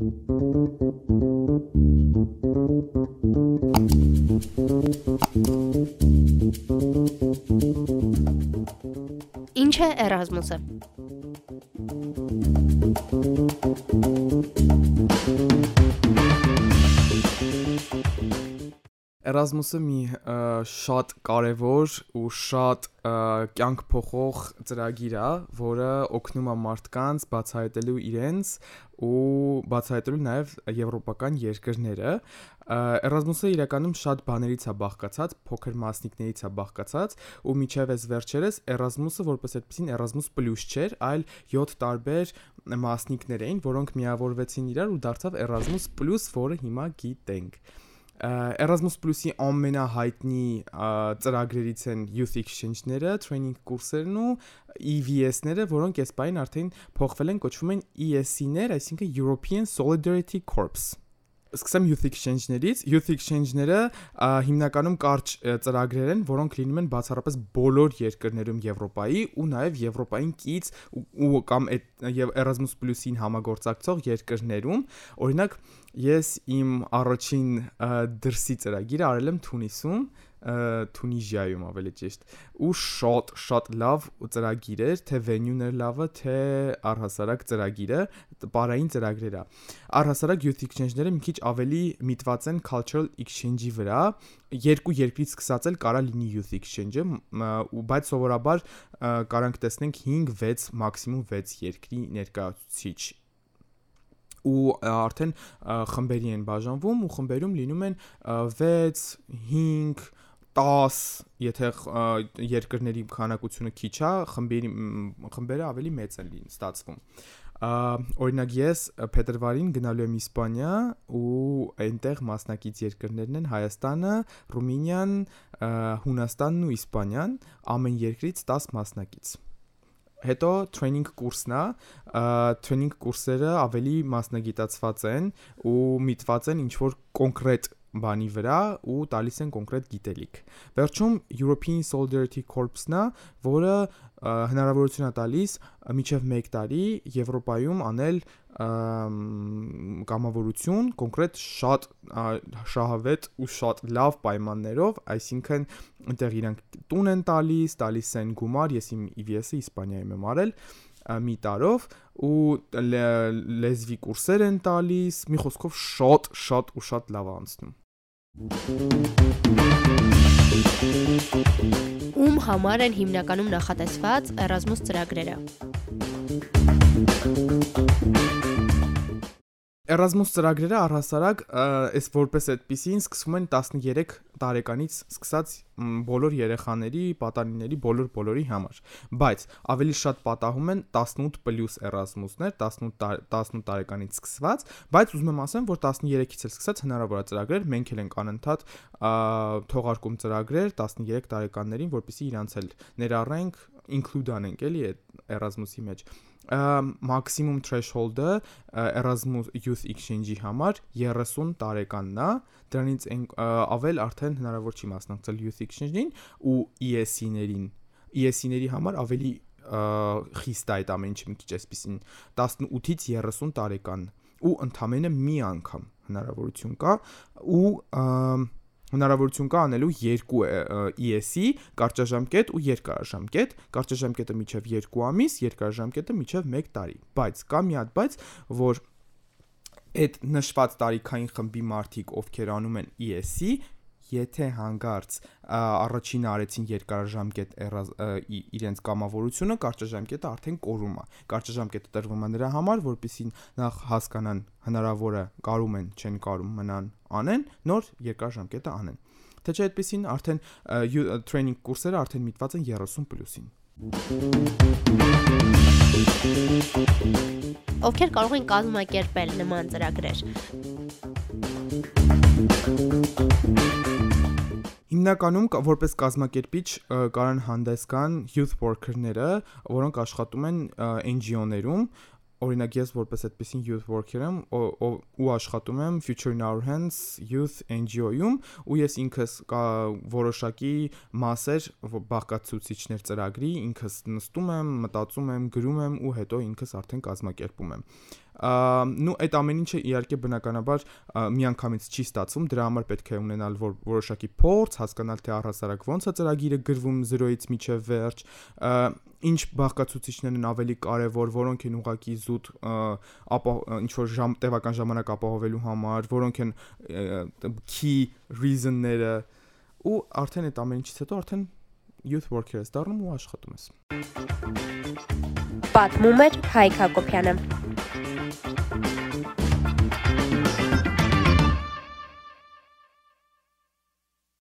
Ինչ է Էրազմուսը։ Erasmus-ը մի շատ կարևոր ու շատ կյանք փոխող ծրագիր է, որը օգնում է մարդկանց բացահայտելու իրենց ու բացահայտելու նաև եվրոպական երկրները։ Erasmus-ը իրականում շատ բաներից է բաղկացած, փոքր մասնիկներից է բաղկացած ու միջև էս վերջերս Erasmus-ը որպես այդպեսին Erasmus Plus չէր, այլ 7 տարբեր մասնիկներ էին, որոնք միավորվեցին իրար ու դարձավ Erasmus Plus, որը հիմա գիտենք։ Erasmus Plus-ի ամենահայտնի ծրագրերից են Youth Exchange-ները, training կուրսերն ու EVS-ները, որոնք այս բային արդեն փոխվել են, կոչվում են ESC-ներ, այսինքն European Solidarity Corps սկսեմ Youth Exchange-ներից։ Youth Exchange-ները հիմնականում կարճ ծրագրեր են, որոնք լինում են բացառապես բոլոր երկրներում Եվրոպայի ու նաև Եվրոպային կից ու կամ եւ Erasmus Plus-ին համագործակցող երկրներում։ Օրինակ, ես իմ առաջին դրսի ծրագիրը արել եմ Թունիսում, Թունիզիայում ավելի ճիշտ ու շատ շատ լավ ծրագիր էր թե էր լավը թե առհասարակ ծրագիրը բարային ծրագրեր է առհասարակ youth exchange-ները մի քիչ ավելի միտված են cultural exchange-ի վրա երկու երկրից սկսած էլ կարա լինի youth exchange-ը ու բայց սովորաբար կարանք տեսնենք 5-6 մաքսիմում 6 երկրի ներկայացուցիչ ու արդեն խմբերի են բաժանվում ու խմբերում լինում են 6 5 10, եթե երկրների քանակությունը քիչ է, խմբերի խմբերը ավելի մեծ են ստացվում։ Օրինակ ես փետրվարին գնալու եմ Իսպանիա ու այնտեղ մասնակից երկրներն են Հայաստանը, Ռումինիան, Հունաստանն ու Իսպանիան, ամեն երկրից 10 մասնակից հետո training կուրսն է training կուրսերը ավելի մասնագիտացված են ու միտված են ինչ որ կոնկրետ բանի վրա ու տալիս են կոնկրետ գիտելիք։ Վերջում European Solidarity Corps-ն է, որը հնարավորություն է տալիս միջև 1 տարի Եվրոպայում անել կամավորություն կոնկրետ շատ շահավետ ու շատ լավ պայմաններով, այսինքն այնտեղ իրանք տուն են տալիս, տալիս են գումար, ես իմ EVS-ը Իսպանիայում եմ արել մի տարով ու լեզվի կուրսեր են տալիս, մի խոսքով շատ շատ ու շատ լավ անցնում։ Ում համար են հիմնականում նախատեսված Erasmus ծրագրերը։ Erasmus ծրագրերը առհասարակ այս որպես այդպեսին սկսվում են 13 տարեկանից սկսած բոլոր երեխաների, պատանիների, բոլոր բոլորի համար։ Բայց ավելի շատ պատահում են 18+ Erasmus-ներ, 18 18 տարեկանից սկսված, բայց ուզում եմ ասեմ, որ 13-ից էլ սկսած հնարավոր է ծրագրեր, մենք էլ ենք անընդհատ թողարկում ծրագրեր 13 տարեկաններին, որպեսզի իրանց էլ ներառենք, include անենք էլի այդ Erasmus-ի մեջ մաքսիմում threshold-ը Erasmus Youth Exchange-ի համար 30 տարեկանն է, դրանից ավել արդեն հնարավոր չի մասնակցել Youth Exchange-ին ու ESC-ներին։ ESC-ների համար ավելի խիստ է այդ ամեն ինչը մի քիչ այսպեսին 18-ից 30 տարեկան ու ընդամենը մի անգամ հնարավորություն կա ու հնարավորություն կա անելու երկու ES-ի կարճաժամկետ ու երկարաժամկետ, կարճաժամկետը միջև 2 ամիս, երկարաժամկետը միջև 1 տարի։ Բայց կա մի հատ բայց, որ այդ նշված տարիքային խմբի մարդիկ, ովքեր անում են ES-ի, եթե հանգարց առաջինը արեցին երկարաժամկետ իրենց կամավորությունը, կարճաժամկետը արդեն կորում է։ Կարճաժամկետը տրվում է նրա համար, որpիսի նախ հասկանան հնարավորը կարում են, չեն կարում մնան անեն, նոր երկարաժամկետը անեն։ Թե չէ այդպեսին արդեն training կուրսերը արդեն միտված են 30+-ին։ Ովքեր կարող են կազմակերպել նման ծրագրեր։ Հիմնականում որպես կազմակերպիչ կարան հանդես գան youth worker-ները, որոնք աշխատում են NGO-ներում, օրինակ ես որպես այդպեսին youth worker եմ ու աշխատում եմ Future in Our Hands Youth NGO-ում ու ես ինքս որոշակի մասեր բաղկացուցիչներ ծրագրի ինքս նստում եմ, մտածում եմ, գրում եմ ու հետո ինքս արդեն կազմակերպում եմ։ նու այդ ամեն ինչը իհարկե բնականաբար միանգամից չի ստացվում, դրա համար պետք է ունենալ որ որոշակի փորձ, հասկանալ թե առհասարակ ոնց է ծրագիրը գրվում 0-ից մինչև վերջ, ինչ բաղկացուցիչներն են ավելի կարևոր, որոնք են ուղակի զուտ ապա ինչ որ ժամ տևական ժամանակ ապահովելու համար, որոնք են key reason-ները ու արդեն այդ ամեն ինչից հետո արդեն youth worker ես դառնում ու աշխատում ես։ Պատմում է Հայկ Հակոբյանը։